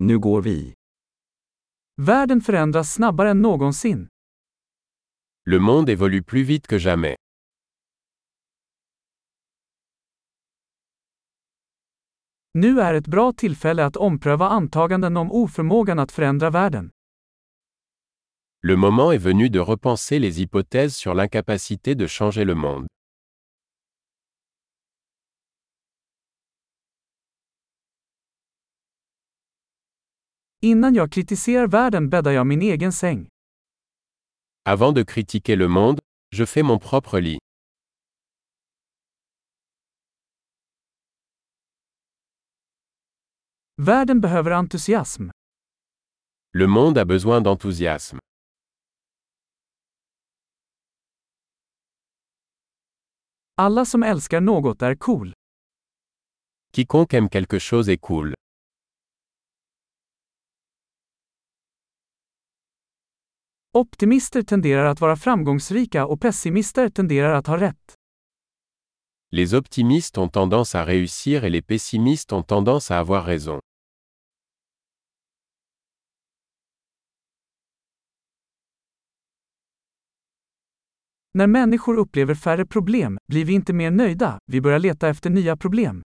Nu går vi. Världen förändras snabbare än någonsin. Le monde évolue plus vite que jamais. Nu är ett bra tillfälle att ompröva antaganden om oförmågan att förändra världen. Le moment est venu de repenser les hypothèses sur l'incapacité de changer le monde. Innan jag kritiserar världen bäddar jag min egen säng. Avant de critiquer le monde, je fais mon propre lit. Världen behöver entusiasm. Le monde a besoin d'enthousiasme. Alla som älskar något är cool. Quiconque aime quelque chose est cool. Optimister tenderar att vara framgångsrika och pessimister tenderar att ha rätt. Les optimistes ont tendance à réussir et les pessimistes ont tendance à avoir raison. När människor upplever färre problem blir vi inte mer nöjda, vi börjar leta efter nya problem.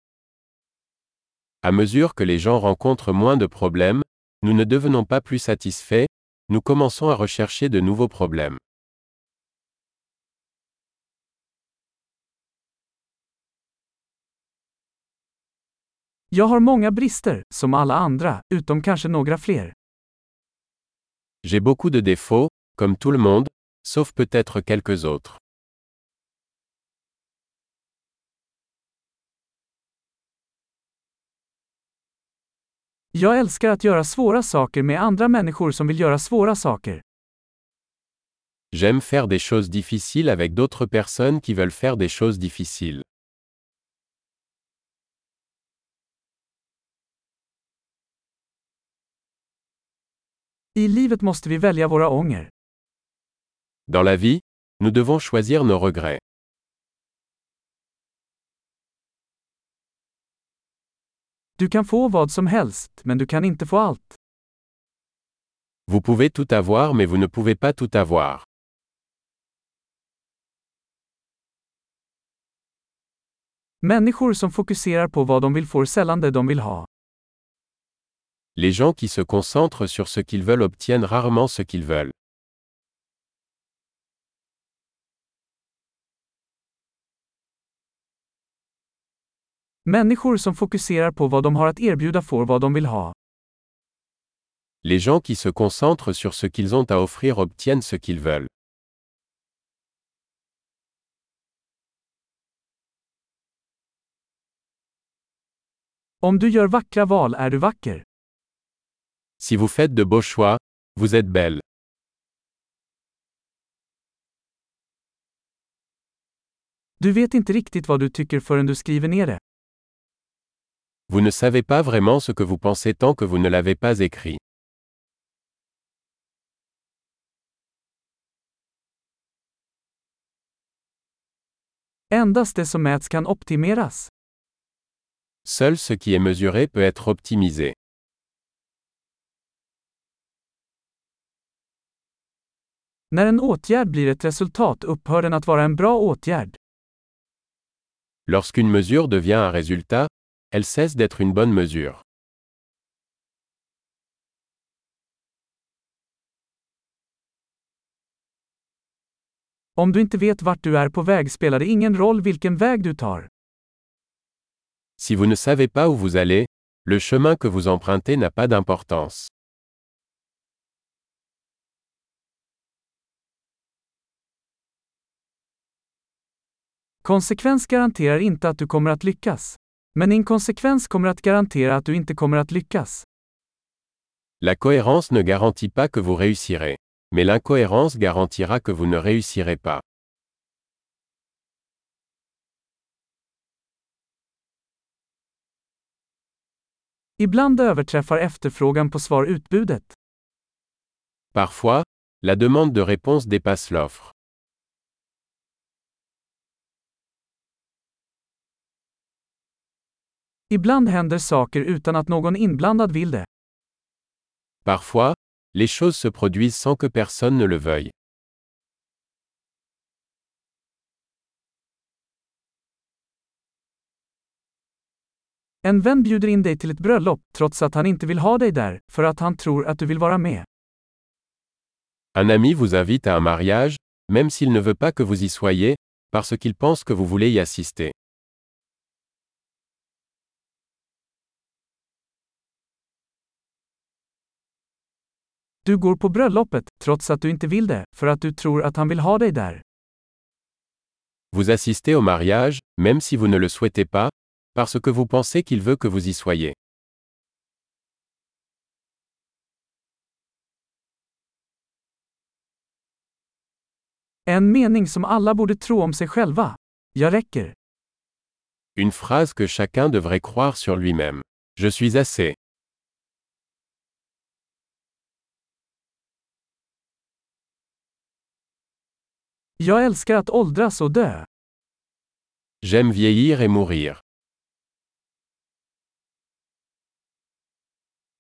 À mesure que les gens rencontrent moins de problèmes, nous ne devenons pas plus satisfaits, nous commençons à rechercher de nouveaux problèmes. Jag har många brister, som alla andra, utom kanske några fler. J'ai beaucoup de défauts, comme tout le monde, sauf peut-être quelques autres. Jag älskar att göra svåra saker med andra människor som vill göra svåra saker. J'aime faire des choses difficiles avec d'autres personnes qui veulent faire des choses difficiles. I livet måste vi välja våra ånger. Dans la vie, nous devons choisir nos regrets. Du kan få vad som helst, men du kan inte få allt. Vous pouvez tout avoir mais vous ne pouvez pas tout avoir. Människor som fokuserar på vad de vill får sällan det de vill ha. Les gens qui se concentrent sur ce qu'ils veulent obtiennent rarement ce qu'ils veulent. Människor som fokuserar på vad de har att erbjuda får vad de vill ha. Les gens qui se concentrent sur ce qu'ils ont à offrir obtiennent ce qu'ils veulent. Om du gör vackra val är du vacker. Si vous faites de beaux choix, vous êtes belle. Du vet inte riktigt vad du tycker förrän du skriver ner det. Vous ne savez pas vraiment ce que vous pensez tant que vous ne l'avez pas écrit. Endast det som mäts kan optimeras. Seul ce qui est mesuré peut être optimisé. När en åtgärd blir ett resultat upphör den att vara en bra åtgärd. Lorsqu'une mesure devient un résultat, elle cesse d'être une bonne mesure. Om du inte vet vart du är på väg spelar det ingen roll vilken väg du tar. Si vous ne savez pas où vous allez, le chemin que vous empruntez n'a pas d'importance. Konsekvens garanterar inte att du kommer att lyckas. Men inkonsekvens kommer att garantera att du inte kommer att lyckas. La cohérence ne garantit pas que vous réussirez. Mais l'incohérence garantira que vous ne réussirez pas. Ibland överträffar efterfrågan på svar utbudet. Parfois, la demande de réponse dépasse l'offre. Ibland händer saker utan att någon inblandad vill det. Parfois, les choses se produisent sans que personne ne le veuille. En vän bjuder in dig till ett bröllop, trots att han inte vill ha dig där, för att han tror att du vill vara med. Un ami vous invite à un mariage, même s'il ne veut pas que vous y soyez, parce qu'il pense que vous voulez y assister. Du går på bröllopet, trots att du inte vill det, för att du tror att han vill ha dig där. Vous assistez au mariage, même si vous ne le souhaitez pas, parce que vous pensez qu'il veut que vous y soyez. En mening som alla borde tro om sig själva. Jag räcker. Une phrase que chacun devrait croire sur lui-même. Je suis assez. Jag älskar att åldras och dö. J'aime vieillir et mourir.